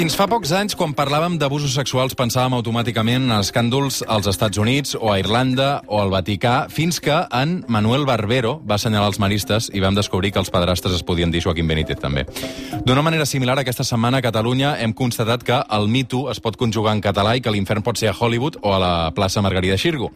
Fins fa pocs anys, quan parlàvem d'abusos sexuals, pensàvem automàticament en escàndols als Estats Units o a Irlanda o al Vaticà, fins que en Manuel Barbero va assenyalar els maristes i vam descobrir que els padrastres es podien dir Joaquim Benítez també. D'una manera similar, aquesta setmana a Catalunya hem constatat que el Me Too es pot conjugar en català i que l'infern pot ser a Hollywood o a la plaça Margarida Xirgo.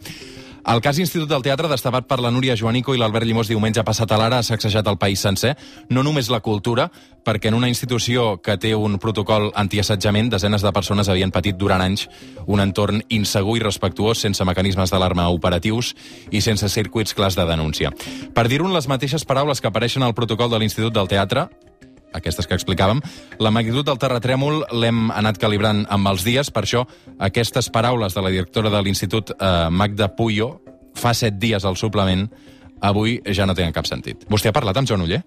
El cas Institut del Teatre, destapat per la Núria Joanico i l'Albert Llimós diumenge passat a l'ara, ha sacsejat el país sencer, no només la cultura, perquè en una institució que té un protocol antiassetjament, desenes de persones havien patit durant anys un entorn insegur i respectuós, sense mecanismes d'alarma operatius i sense circuits clars de denúncia. Per dir-ho les mateixes paraules que apareixen al protocol de l'Institut del Teatre, aquestes que explicàvem, la magnitud del terratrèmol l'hem anat calibrant amb els dies, per això aquestes paraules de la directora de l'Institut, eh, Magda Puyo, fa set dies al suplement, avui ja no tenen cap sentit. Vostè ha parlat amb Joan Uller?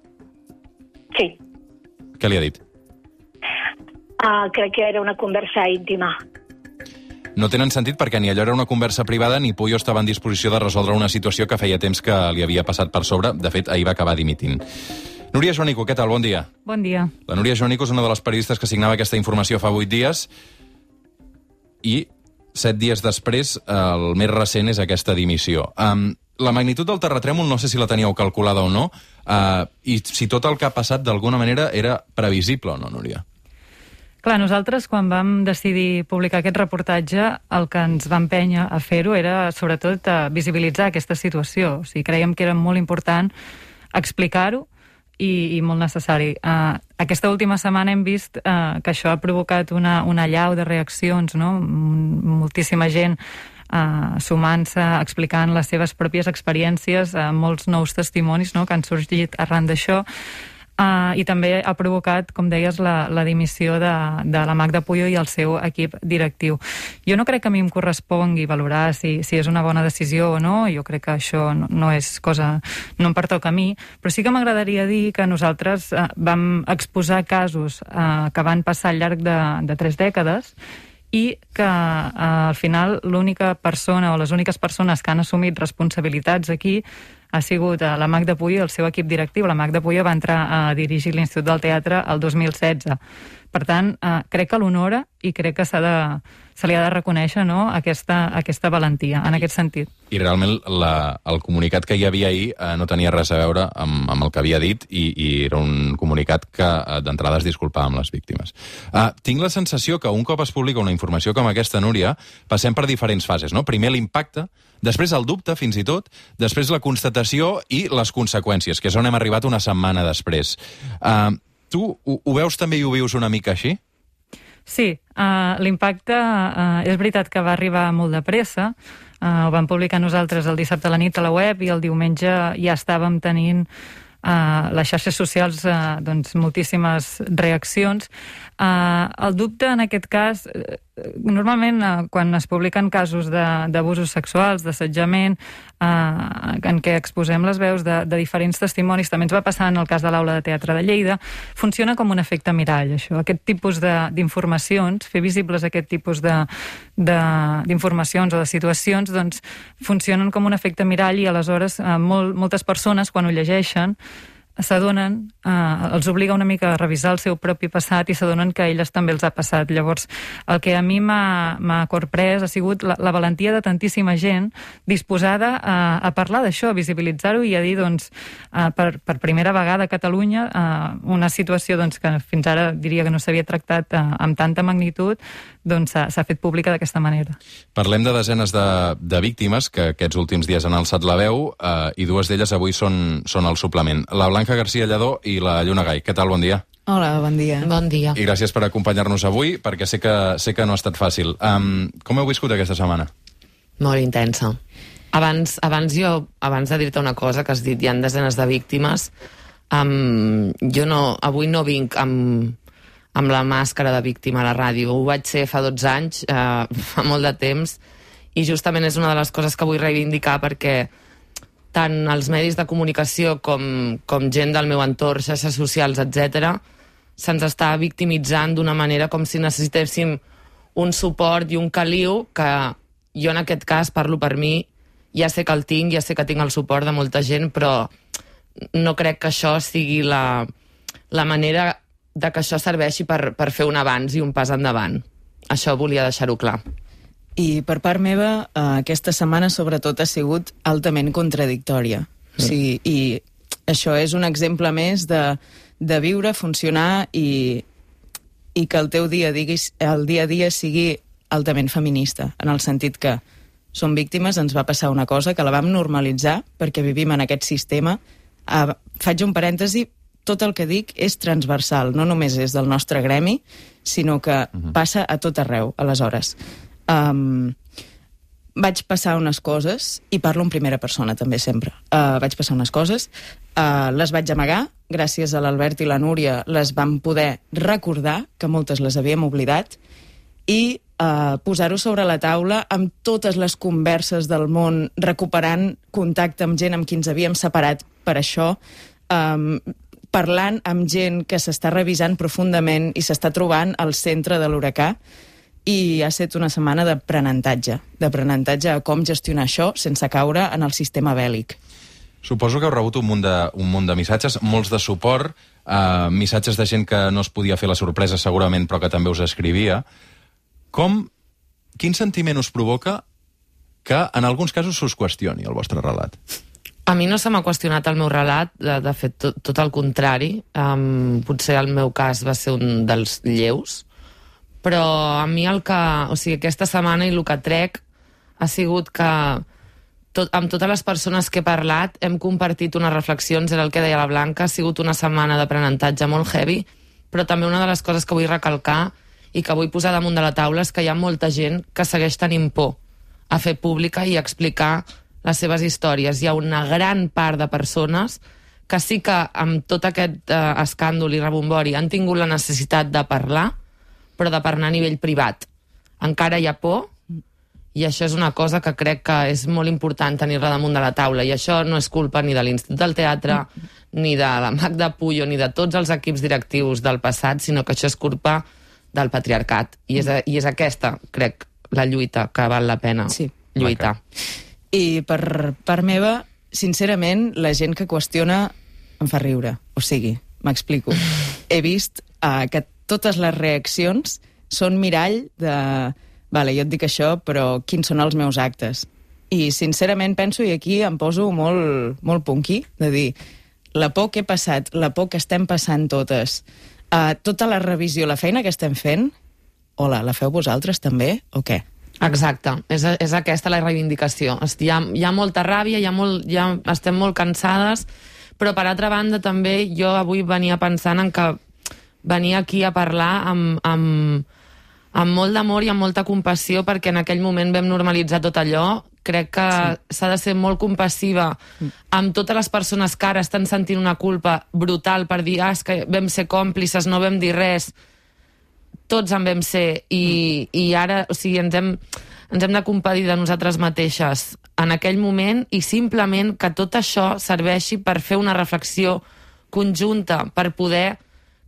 Sí. Què li ha dit? Uh, crec que era una conversa íntima. No tenen sentit perquè ni allò era una conversa privada ni Puyo estava en disposició de resoldre una situació que feia temps que li havia passat per sobre. De fet, ahir va acabar dimitint. Núria Joanico, què tal? Bon dia. Bon dia. La Núria Joanico és una de les periodistes que signava aquesta informació fa vuit dies i set dies després el més recent és aquesta dimissió. Um, la magnitud del terratrèmol no sé si la teníeu calculada o no uh, i si tot el que ha passat d'alguna manera era previsible o no, Núria? Clar, nosaltres quan vam decidir publicar aquest reportatge el que ens va empènyer a fer-ho era sobretot a visibilitzar aquesta situació. O sigui, creiem que era molt important explicar-ho i, i molt necessari. Uh, aquesta última setmana hem vist uh, que això ha provocat una, una llau de reaccions, no? moltíssima gent uh, sumant-se, explicant les seves pròpies experiències, uh, molts nous testimonis no? que han sorgit arran d'això. Uh, I també ha provocat, com deies, la, la dimissió de, de la Magda Puyo i el seu equip directiu. Jo no crec que a mi em correspongui valorar si, si és una bona decisió o no, jo crec que això no, no és cosa... no em pertoca a mi, però sí que m'agradaria dir que nosaltres uh, vam exposar casos uh, que van passar al llarg de, de tres dècades i que uh, al final l'única persona o les úniques persones que han assumit responsabilitats aquí ha sigut eh, la Magda Puyo el seu equip directiu. La Magda Puyo va entrar a dirigir l'Institut del Teatre el 2016. Per tant, eh, crec que l'honora i crec que s'ha de, se li ha de reconèixer no, aquesta, aquesta valentia, en aquest sentit. I realment la, el comunicat que hi havia ahir eh, no tenia res a veure amb, amb el que havia dit i, i era un comunicat que eh, d'entrada es disculpava amb les víctimes. Eh, tinc la sensació que un cop es publica una informació com aquesta, Núria, passem per diferents fases. No? Primer l'impacte, després el dubte, fins i tot, després la constatació i les conseqüències, que és on hem arribat una setmana després. Eh, Tu ho, ho veus també i ho vius una mica així? Sí, uh, l'impacte uh, és veritat que va arribar molt de pressa. Uh, ho vam publicar nosaltres el dissabte a la nit a la web i el diumenge ja estàvem tenint uh, les xarxes socials uh, doncs, moltíssimes reaccions. Uh, el dubte en aquest cas normalment eh, quan es publiquen casos d'abusos sexuals, d'assetjament, eh, en què exposem les veus de, de diferents testimonis, també ens va passar en el cas de l'aula de teatre de Lleida, funciona com un efecte mirall, això. Aquest tipus d'informacions, fer visibles aquest tipus d'informacions o de situacions, doncs funcionen com un efecte mirall i aleshores eh, molt, moltes persones, quan ho llegeixen, s'adonen, eh, els obliga una mica a revisar el seu propi passat i s'adonen que a elles també els ha passat. Llavors, el que a mi m'ha corprès ha sigut la, la valentia de tantíssima gent disposada a, a parlar d'això, a visibilitzar-ho i a dir, doncs, eh, per, per primera vegada a Catalunya, eh, una situació doncs, que fins ara diria que no s'havia tractat eh, amb tanta magnitud, doncs s'ha fet pública d'aquesta manera. Parlem de desenes de, de víctimes que aquests últims dies han alçat la veu eh, i dues d'elles avui són, són al suplement. La Blanca García Lledó i la Lluna Gai. Què tal? Bon dia. Hola, bon dia. Bon dia. I gràcies per acompanyar-nos avui, perquè sé que, sé que no ha estat fàcil. Um, com heu viscut aquesta setmana? Molt intensa. Abans, abans jo, abans de dir-te una cosa que has dit, hi ha desenes de víctimes, um, jo no, avui no vinc amb, amb la màscara de víctima a la ràdio. Ho vaig ser fa 12 anys, eh, fa molt de temps, i justament és una de les coses que vull reivindicar perquè tant els medis de comunicació com, com gent del meu entorn, xarxes socials, etc, se'ns està victimitzant d'una manera com si necessitéssim un suport i un caliu que jo en aquest cas parlo per mi, ja sé que el tinc, ja sé que tinc el suport de molta gent, però no crec que això sigui la, la manera de que això serveixi per, per fer un abans i un pas endavant. Això volia deixar-ho clar. I per part meva, eh, aquesta setmana sobretot ha sigut altament contradictòria. Mm. O sigui, I això és un exemple més de, de viure, funcionar i, i que el teu dia, diguis, el dia a dia sigui altament feminista, en el sentit que som víctimes, ens va passar una cosa que la vam normalitzar perquè vivim en aquest sistema. Uh, faig un parèntesi, tot el que dic és transversal, no només és del nostre gremi, sinó que uh -huh. passa a tot arreu, aleshores. Um, vaig passar unes coses, i parlo en primera persona també sempre, uh, vaig passar unes coses, uh, les vaig amagar, gràcies a l'Albert i la Núria les vam poder recordar, que moltes les havíem oblidat, i uh, posar-ho sobre la taula amb totes les converses del món, recuperant contacte amb gent amb qui ens havíem separat per això, um, parlant amb gent que s'està revisant profundament i s'està trobant al centre de l'huracà, i ha estat una setmana d'aprenentatge, d'aprenentatge a com gestionar això sense caure en el sistema bèl·lic. Suposo que heu rebut un munt de, un munt de missatges, molts de suport, eh, missatges de gent que no es podia fer la sorpresa segurament, però que també us escrivia. Com, quin sentiment us provoca que en alguns casos s'us qüestioni el vostre relat? A mi no se m'ha qüestionat el meu relat, de, de fet, tot, tot el contrari. Um, potser el meu cas va ser un dels lleus, però a mi el que... O sigui, aquesta setmana i el que trec ha sigut que tot, amb totes les persones que he parlat hem compartit unes reflexions, era el que deia la Blanca, ha sigut una setmana d'aprenentatge molt heavy, però també una de les coses que vull recalcar i que vull posar damunt de la taula és que hi ha molta gent que segueix tenint por a fer pública i explicar les seves històries. Hi ha una gran part de persones que sí que amb tot aquest eh, escàndol i rebombori han tingut la necessitat de parlar, però de parlar a nivell privat. Encara hi ha por, i això és una cosa que crec que és molt important tenir-la damunt de la taula, i això no és culpa ni de l'Institut del Teatre, ni de la Magda Puyo, ni de tots els equips directius del passat, sinó que això és culpa del patriarcat. I és, i és aquesta, crec, la lluita que val la pena Sí. lluitar. I per part meva, sincerament, la gent que qüestiona em fa riure. O sigui, m'explico. He vist uh, que totes les reaccions són mirall de... Vale, jo et dic això, però quins són els meus actes? I sincerament penso, i aquí em poso molt, molt punky, de dir, la por que he passat, la por que estem passant totes, uh, tota la revisió, la feina que estem fent, hola, la feu vosaltres també o què? Exacte, és, és aquesta la reivindicació. Hi ha, hi ha molta ràbia, hi ha molt, hi ha, estem molt cansades, però per altra banda també jo avui venia pensant en que venia aquí a parlar amb, amb, amb molt d'amor i amb molta compassió perquè en aquell moment vam normalitzar tot allò. Crec que s'ha de ser molt compassiva amb totes les persones que ara estan sentint una culpa brutal per dir ah, és que vam ser còmplices, no vam dir res tots en vam ser i, i ara, o sigui, ens hem, ens hem de compadir de nosaltres mateixes en aquell moment i simplement que tot això serveixi per fer una reflexió conjunta, per poder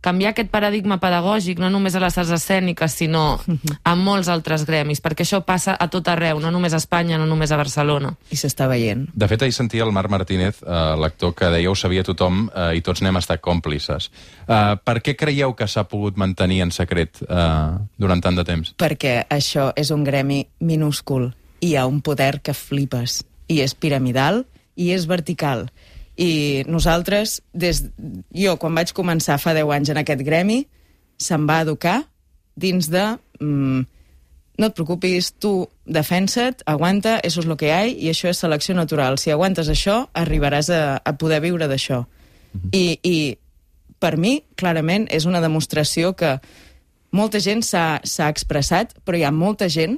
canviar aquest paradigma pedagògic, no només a les arts escèniques, sinó a molts altres gremis, perquè això passa a tot arreu, no només a Espanya, no només a Barcelona. I s'està veient. De fet, ahir sentia el Marc Martínez, eh, l'actor, que deia ho sabia tothom eh, i tots n'hem estat còmplices. Eh, per què creieu que s'ha pogut mantenir en secret eh, durant tant de temps? perquè això és un gremi minúscul i hi ha un poder que flipes i és piramidal i és vertical i nosaltres, des, jo quan vaig començar fa 10 anys en aquest gremi, se'm va educar dins de mm, no et preocupis, tu defensa't, aguanta, eso es lo que hay i això és selecció natural. Si aguantes això, arribaràs a, a poder viure d'això. I, I per mi, clarament, és una demostració que molta gent s'ha expressat, però hi ha molta gent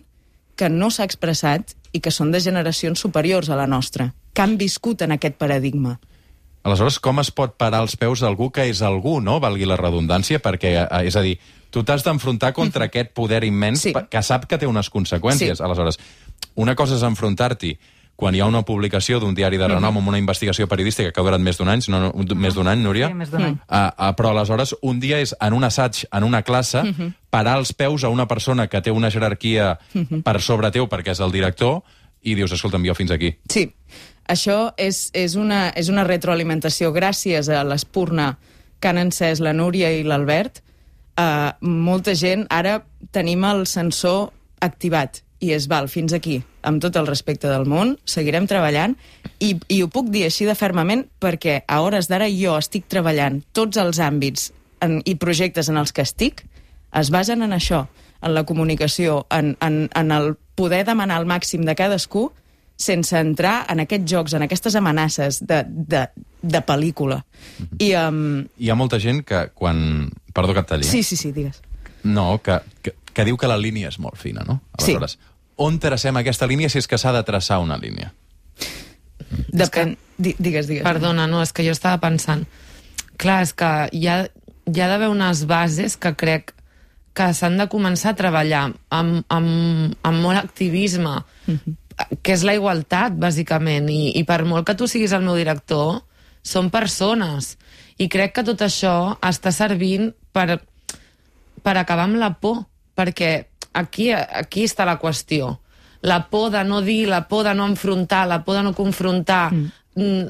que no s'ha expressat i que són de generacions superiors a la nostra, que han viscut en aquest paradigma. Aleshores, com es pot parar els peus d'algú que és algú, no? Valgui la redundància, perquè, eh, és a dir, tu t'has d'enfrontar contra aquest poder immens Sí. que sap que té unes conseqüències. Sí. Aleshores, una cosa és enfrontar-t'hi quan hi ha una publicació d'un diari de renom amb una investigació periodística que ha durat més d'un any, no, no, més d'un any, Núria? Sí, més d'un any. Uh, uh, però aleshores un dia és en un assaig, en una classe, parar els peus a una persona que té una jerarquia per sobre teu perquè és el director i dius, escolta'm, jo fins aquí. Sí, això és, és, una, és una retroalimentació gràcies a l'espurna que han encès la Núria i l'Albert, eh, molta gent, ara tenim el sensor activat i és, val, fins aquí, amb tot el respecte del món, seguirem treballant i, i ho puc dir així de fermament perquè a hores d'ara jo estic treballant tots els àmbits en, i projectes en els que estic es basen en això, en la comunicació, en, en, en el poder demanar el màxim de cadascú sense entrar en aquests jocs, en aquestes amenaces de, de, de pel·lícula. I, um... Hi ha molta gent que quan... Perdó que et talli. eh? Sí, sí, sí, digues. No, que, que, que diu que la línia és molt fina, no? Sí. Aleshores, on tracem aquesta línia si és que s'ha de traçar una línia? Depèn... Di digues, digues. Perdona, no, és que jo estava pensant... Clar, és que hi ha, hi ha d'haver unes bases que crec que s'han de començar a treballar amb, amb, amb molt activisme, que és la igualtat, bàsicament, i, i per molt que tu siguis el meu director, són persones. I crec que tot això està servint per, per acabar amb la por, perquè aquí, aquí està la qüestió. La por de no dir, la por de no enfrontar, la por de no confrontar, mm.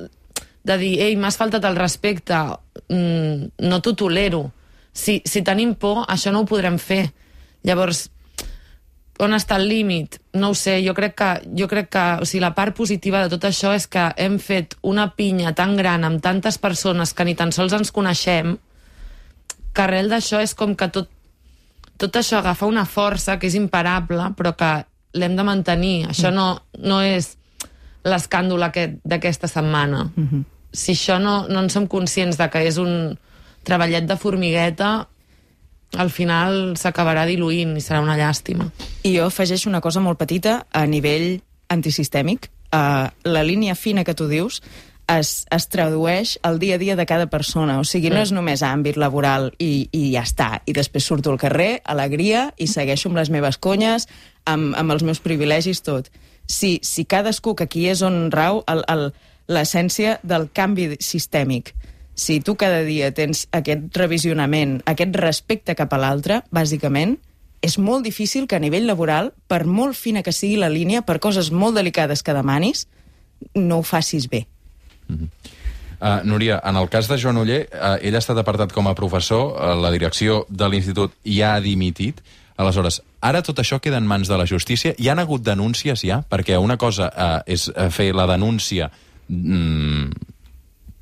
de dir, ei, m'has faltat el respecte, mm, no t'ho tolero. Si, si tenim por, això no ho podrem fer. Llavors, on està el límit? No ho sé, jo crec que, jo crec que o sigui, la part positiva de tot això és que hem fet una pinya tan gran amb tantes persones que ni tan sols ens coneixem que arrel d'això és com que tot, tot això agafa una força que és imparable però que l'hem de mantenir. Això no, no és l'escàndol aquest d'aquesta setmana. Mm -hmm. Si això no, no en som conscients de que és un treballet de formigueta, al final s'acabarà diluint i serà una llàstima. I jo afegeixo una cosa molt petita a nivell antisistèmic. Uh, la línia fina que tu dius es, es tradueix al dia a dia de cada persona. O sigui, no és només àmbit laboral i, i ja està. I després surto al carrer, alegria, i segueixo amb les meves conyes, amb, amb els meus privilegis, tot. Si, si cadascú, que aquí és on rau l'essència del canvi sistèmic, si tu cada dia tens aquest revisionament, aquest respecte cap a l'altre, bàsicament, és molt difícil que a nivell laboral, per molt fina que sigui la línia, per coses molt delicades que demanis, no ho facis bé. Uh, Núria, en el cas de Joan Oller, uh, ell ha estat apartat com a professor, uh, la direcció de l'institut ja ha dimitit. Aleshores, ara tot això queda en mans de la justícia. Hi han hagut denúncies ja? Perquè una cosa uh, és eh, fer la denúncia mm,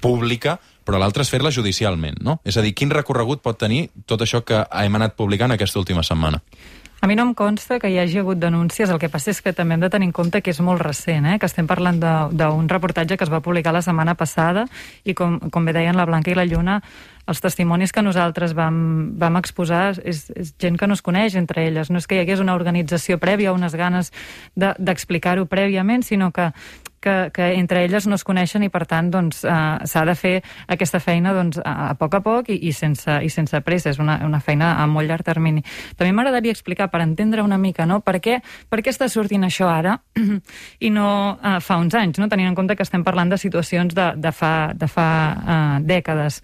pública, però l'altra és fer-la judicialment, no? És a dir, quin recorregut pot tenir tot això que hem anat publicant aquesta última setmana? A mi no em consta que hi hagi hagut denúncies, el que passa és que també hem de tenir en compte que és molt recent, eh? que estem parlant de- d'un reportatge que es va publicar la setmana passada i com, com bé deien la Blanca i la Lluna, els testimonis que nosaltres vam, vam exposar és, és gent que no es coneix entre elles. No és que hi hagués una organització prèvia, unes ganes de- d'explicar-ho prèviament, sinó que que, que entre elles no es coneixen i per tant doncs, eh, s'ha de fer aquesta feina doncs, a, a poc a poc i, i, sense, i sense pressa, és una, una feina a molt llarg termini. També m'agradaria explicar per entendre una mica no? per, què, per què està sortint això ara i no eh, fa uns anys, no? tenint en compte que estem parlant de situacions de, de fa, de fa eh, dècades.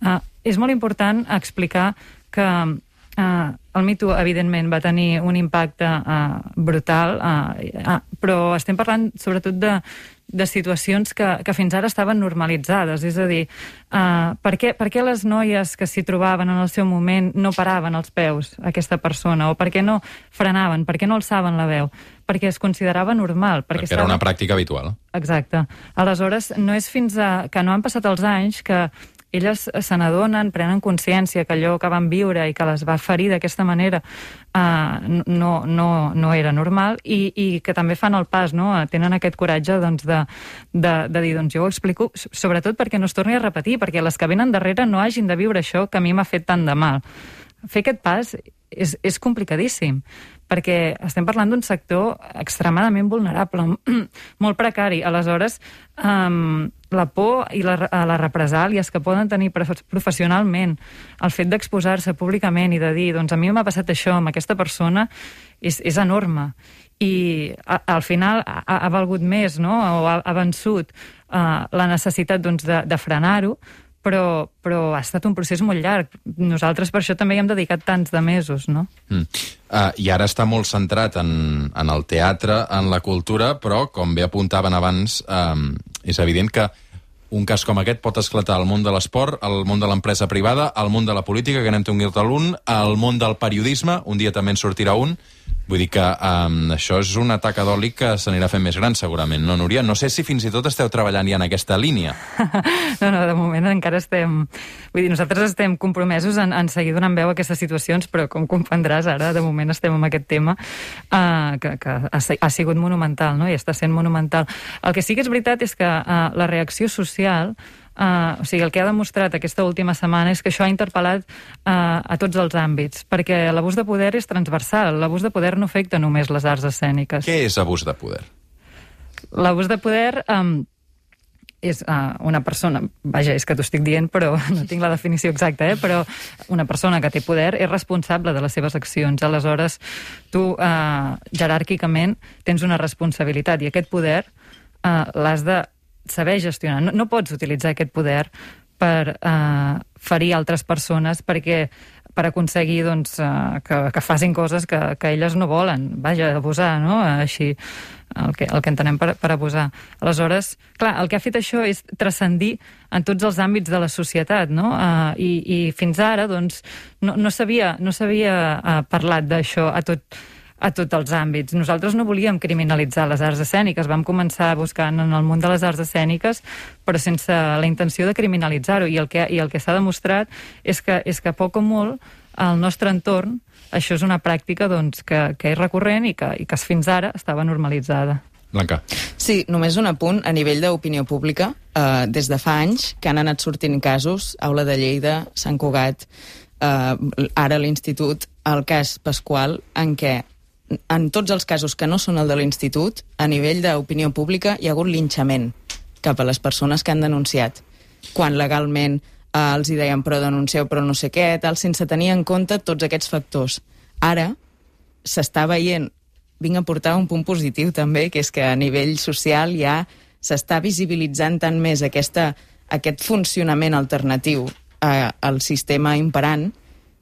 Eh, és molt important explicar que Uh, el Me Too, evidentment, va tenir un impacte uh, brutal, uh, uh, però estem parlant sobretot de, de situacions que, que fins ara estaven normalitzades. És a dir, uh, per, què, per què les noies que s'hi trobaven en el seu moment no paraven els peus a aquesta persona? O per què no frenaven? Per què no alçaven la veu? Perquè es considerava normal. Perquè, Perquè era una pràctica habitual. Exacte. Aleshores, no és fins a, que no han passat els anys que elles se n'adonen, prenen consciència que allò que van viure i que les va ferir d'aquesta manera uh, no, no, no era normal i, i que també fan el pas, no? tenen aquest coratge doncs, de, de, de dir, doncs jo ho explico, sobretot perquè no es torni a repetir, perquè les que venen darrere no hagin de viure això que a mi m'ha fet tant de mal. Fer aquest pas és, és complicadíssim, perquè estem parlant d'un sector extremadament vulnerable, molt precari. Aleshores, um, la por i la, a les represàlies que poden tenir prof- professionalment, el fet d'exposar-se públicament i de dir, doncs a mi m'ha passat això amb aquesta persona, és, és enorme. I a, al final ha, ha valgut més, no?, o ha, ha vençut uh, la necessitat doncs, de, de frenar-ho, però, però ha estat un procés molt llarg. Nosaltres per això també hi hem dedicat tants de mesos, no? Mm. Uh, I ara està molt centrat en, en el teatre, en la cultura, però, com bé apuntaven abans, um, és evident que un cas com aquest pot esclatar al món de l'esport, al món de l'empresa privada, al món de la política, que anem tonguir-te l'un, al món del periodisme, un dia també en sortirà un. Vull dir que um, això és un atac d'oli que s'anirà fent més gran, segurament, no, Núria? No sé si fins i tot esteu treballant ja en aquesta línia. no, no, de moment encara estem... Vull dir, nosaltres estem compromesos en, en seguir donant veu a aquestes situacions, però com comprendràs, ara de moment estem amb aquest tema uh, que, que ha, ha sigut monumental, no? i està sent monumental. El que sí que és veritat és que uh, la reacció social Uh, o sigui, el que ha demostrat aquesta última setmana és que això ha interpel·lat uh, a tots els àmbits, perquè l'abús de poder és transversal. L'abús de poder no afecta només les arts escèniques. Què és abús de poder? L'abús de poder um, és uh, una persona, vaja, és que t'ho estic dient, però no tinc la definició exacta, eh? però una persona que té poder és responsable de les seves accions. Aleshores, tu uh, jeràrquicament tens una responsabilitat i aquest poder uh, l'has de saber gestionar. No, no pots utilitzar aquest poder per eh, ferir altres persones perquè per aconseguir doncs, uh, que, que facin coses que, que elles no volen. Vaja, abusar, no? Així, el que, el que entenem per, per abusar. Aleshores, clar, el que ha fet això és transcendir en tots els àmbits de la societat, no? Uh, i, I fins ara, doncs, no, no s'havia no uh, parlat d'això a tot a tots els àmbits. Nosaltres no volíem criminalitzar les arts escèniques, vam començar buscant en el món de les arts escèniques, però sense la intenció de criminalitzar-ho, i el que, i el que s'ha demostrat és que, és que poc o molt al nostre entorn això és una pràctica doncs, que, que és recurrent i que, i que fins ara estava normalitzada. Blanca. Sí, només un apunt a nivell d'opinió pública. Eh, des de fa anys que han anat sortint casos, Aula de Lleida, Sant Cugat, eh, ara l'Institut, el cas Pasqual, en què en tots els casos que no són el de l'Institut, a nivell d'opinió pública hi ha hagut linxament cap a les persones que han denunciat. Quan legalment eh, els hi deien però denuncieu però no sé què, tal, sense tenir en compte tots aquests factors. Ara s'està veient, vinc a portar un punt positiu també, que és que a nivell social ja s'està visibilitzant tant més aquesta, aquest funcionament alternatiu eh, al sistema imperant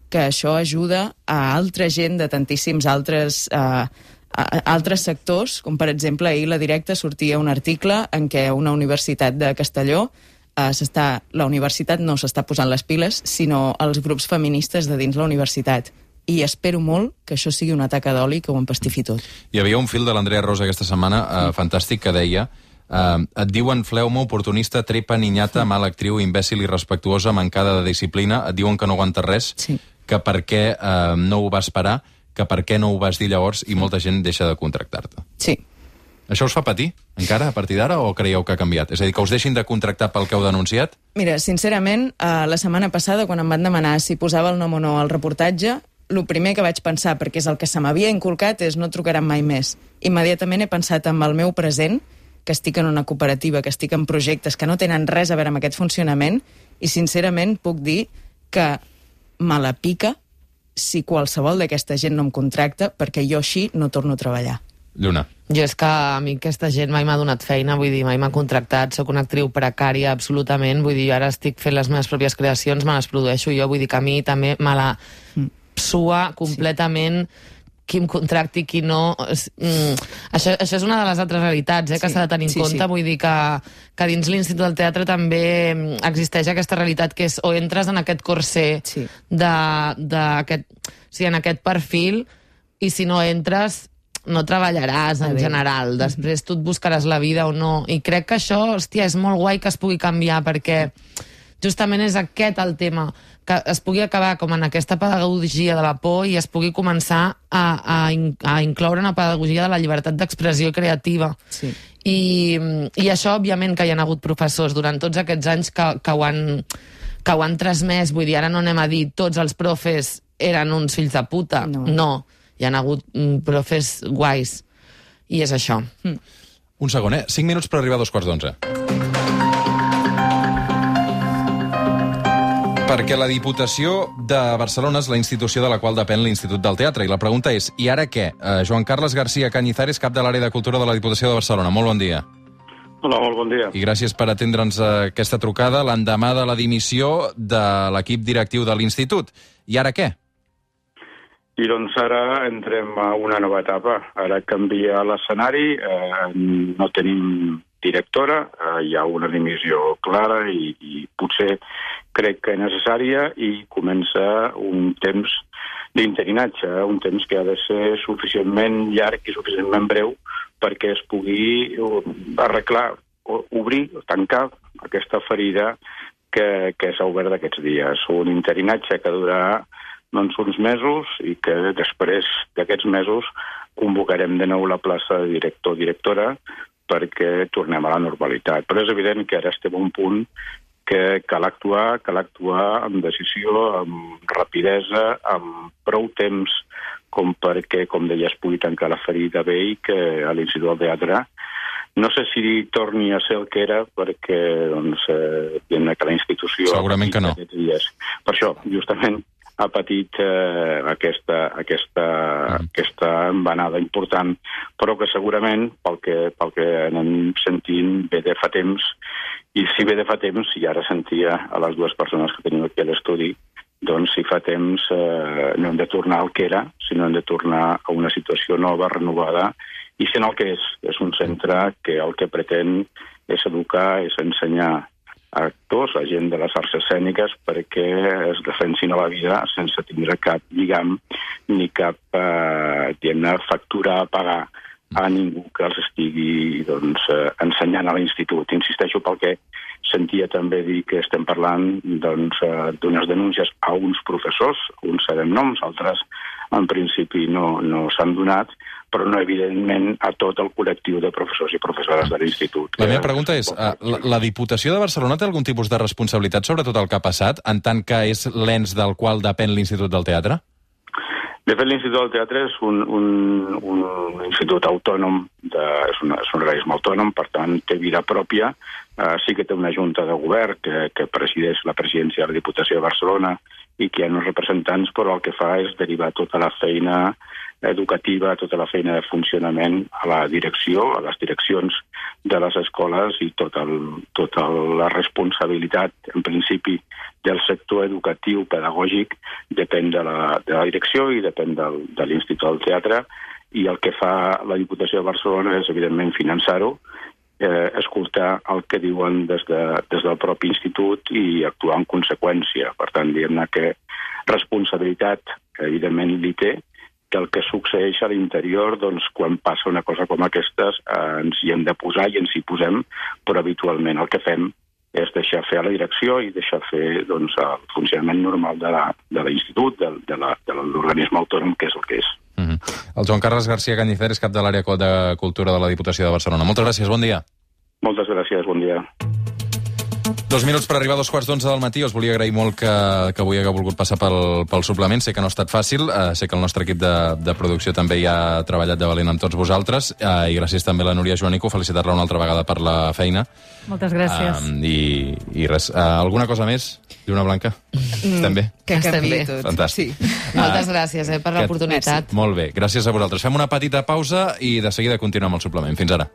que això ajuda a altra gent de tantíssims altres, eh, a, altres sectors, com per exemple ahir la directa sortia un article en què una universitat de Castelló eh, s'està, la universitat no s'està posant les piles, sinó els grups feministes de dins la universitat. I espero molt que això sigui un atac d'oli que ho empastifi tot. Hi havia un fil de l'Andrea Rosa aquesta setmana eh, fantàstic que deia Uh, et diuen fleuma, oportunista, trepa, ninyata, mala actriu, imbècil, irrespectuosa, mancada de disciplina, et diuen que no aguanta res, sí que per què eh, no ho vas parar, que per què no ho vas dir llavors i molta gent deixa de contractar-te. Sí. Això us fa patir, encara, a partir d'ara, o creieu que ha canviat? És a dir, que us deixin de contractar pel que heu denunciat? Mira, sincerament, eh, la setmana passada, quan em van demanar si posava el nom o no al reportatge, el primer que vaig pensar, perquè és el que se m'havia inculcat, és no trucaran mai més. Immediatament he pensat en el meu present, que estic en una cooperativa, que estic en projectes que no tenen res a veure amb aquest funcionament, i sincerament puc dir que me la pica si qualsevol d'aquesta gent no em contracta perquè jo així no torno a treballar. Lluna. Jo és que a mi aquesta gent mai m'ha donat feina, vull dir, mai m'ha contractat, sóc una actriu precària absolutament, vull dir, jo ara estic fent les meves pròpies creacions, me les produeixo jo, vull dir que a mi també me la mm. sua completament sí qui em contracti, qui no... Mm, això, això és una de les altres realitats eh, que s'ha sí, de tenir en sí, compte. Sí. Vull dir que, que dins l'Institut del Teatre també mm, existeix aquesta realitat que és o entres en aquest corser sí. de, de aquest, o sigui, en aquest perfil i si no entres no treballaràs en general, després tu et buscaràs la vida o no, i crec que això, hòstia, és molt guai que es pugui canviar, perquè justament és aquest el tema, que es pugui acabar com en aquesta pedagogia de la por i es pugui començar a, a, a incloure una pedagogia de la llibertat d'expressió creativa. Sí. I, I això, òbviament, que hi ha hagut professors durant tots aquests anys que, que, ho han, que ho han transmès, vull dir, ara no anem a dir tots els profes eren uns fills de puta, no, no. hi han hagut mm, profes guais, i és això. Mm. Un segon, eh? Cinc minuts per arribar a dos quarts d'onze. Perquè la Diputació de Barcelona és la institució de la qual depèn l'Institut del Teatre. I la pregunta és, i ara què? Uh, Joan Carles García Cañizares, cap de l'àrea de cultura de la Diputació de Barcelona. Molt bon dia. Hola, molt bon dia. I gràcies per atendre'ns aquesta trucada l'endemà de la dimissió de l'equip directiu de l'Institut. I ara què? I doncs ara entrem a una nova etapa. Ara canvia l'escenari, eh, no tenim directora, eh, hi ha una dimissió clara i, i potser crec que necessària i comença un temps d'interinatge, un temps que ha de ser suficientment llarg i suficientment breu perquè es pugui uh, arreglar, obrir, tancar aquesta ferida que, que s'ha obert aquests dies. Un interinatge que durarà doncs, uns mesos i que després d'aquests mesos convocarem de nou la plaça de director o directora perquè tornem a la normalitat. Però és evident que ara estem a un punt que cal actuar, cal actuar amb decisió, amb rapidesa, amb prou temps com perquè, com deia, es pugui tancar la ferida bé i que a l'Institut del Teatre no sé si torni a ser el que era, perquè doncs, eh, que la institució... Segurament que no. Dies. Per això, justament, ha patit eh, aquesta, aquesta, mm. aquesta embanada important, però que segurament, pel que, pel que anem sentint, ve de fa temps, i si ve de fa temps, i ara sentia a les dues persones que tenim aquí a l'estudi, doncs si fa temps eh, no hem de tornar al que era, sinó hem de tornar a una situació nova, renovada, i sent el que és. És un centre que el que pretén és educar, és ensenyar actors, a gent de les arts escèniques, perquè es defensin a la vida sense tindre cap lligam ni cap eh, factura a pagar a ningú que els estigui doncs, eh, ensenyant a l'institut. Insisteixo pel que sentia també dir que estem parlant doncs, eh, d'unes denúncies a uns professors, uns sabem noms, altres en principi no, no s'han donat, però no, evidentment, a tot el col·lectiu de professors i professores de l'institut. La meva pregunta és, eh, la, la Diputació de Barcelona té algun tipus de responsabilitat sobre tot el que ha passat, en tant que és l'ens del qual depèn l'Institut del Teatre? De fet, l'Institut del Teatre és un, un, un institut autònom, de, és, un, és un organisme autònom, per tant, té vida pròpia. Uh, sí que té una junta de govern que, que presideix la presidència de la Diputació de Barcelona i que hi ha uns representants, però el que fa és derivar tota la feina educativa, tota la feina de funcionament a la direcció, a les direccions de les escoles i tota, el, tota la responsabilitat, en principi, del sector educatiu, pedagògic, depèn de la, de la direcció i depèn del, de l'Institut del Teatre i el que fa la Diputació de Barcelona és, evidentment, finançar-ho, eh, escoltar el que diuen des, de, des del propi institut i actuar en conseqüència. Per tant, diguem-ne que responsabilitat, evidentment, li té, que el que succeeix a l'interior, doncs, quan passa una cosa com aquestes, eh, ens hi hem de posar i ens hi posem, però habitualment el que fem és deixar fer a la direcció i deixar fer doncs, el funcionament normal de l'institut, de, de l'organisme autònom, que és el que és. Mm -hmm. El Joan Carles García Cañicer és cap de l'àrea de Cultura de la Diputació de Barcelona. Moltes gràcies, bon dia. Moltes gràcies, bon dia. Dos minuts per arribar a dos quarts d'onze del matí. Us volia agrair molt que, que avui hagueu volgut passar pel, pel suplement. Sé que no ha estat fàcil. Uh, sé que el nostre equip de, de producció també hi ha treballat de valent amb tots vosaltres. Uh, I gràcies també a la Núria Joanico. Felicitar-la una altra vegada per la feina. Moltes gràcies. Uh, i, I res. Uh, alguna cosa més? Lluna Blanca? Mm, Estem bé? Que estem bé. Tot. Fantàstic. Sí. Uh, Moltes gràcies eh, per l'oportunitat. Molt bé. Gràcies a vosaltres. Fem una petita pausa i de seguida continuem el suplement. Fins ara.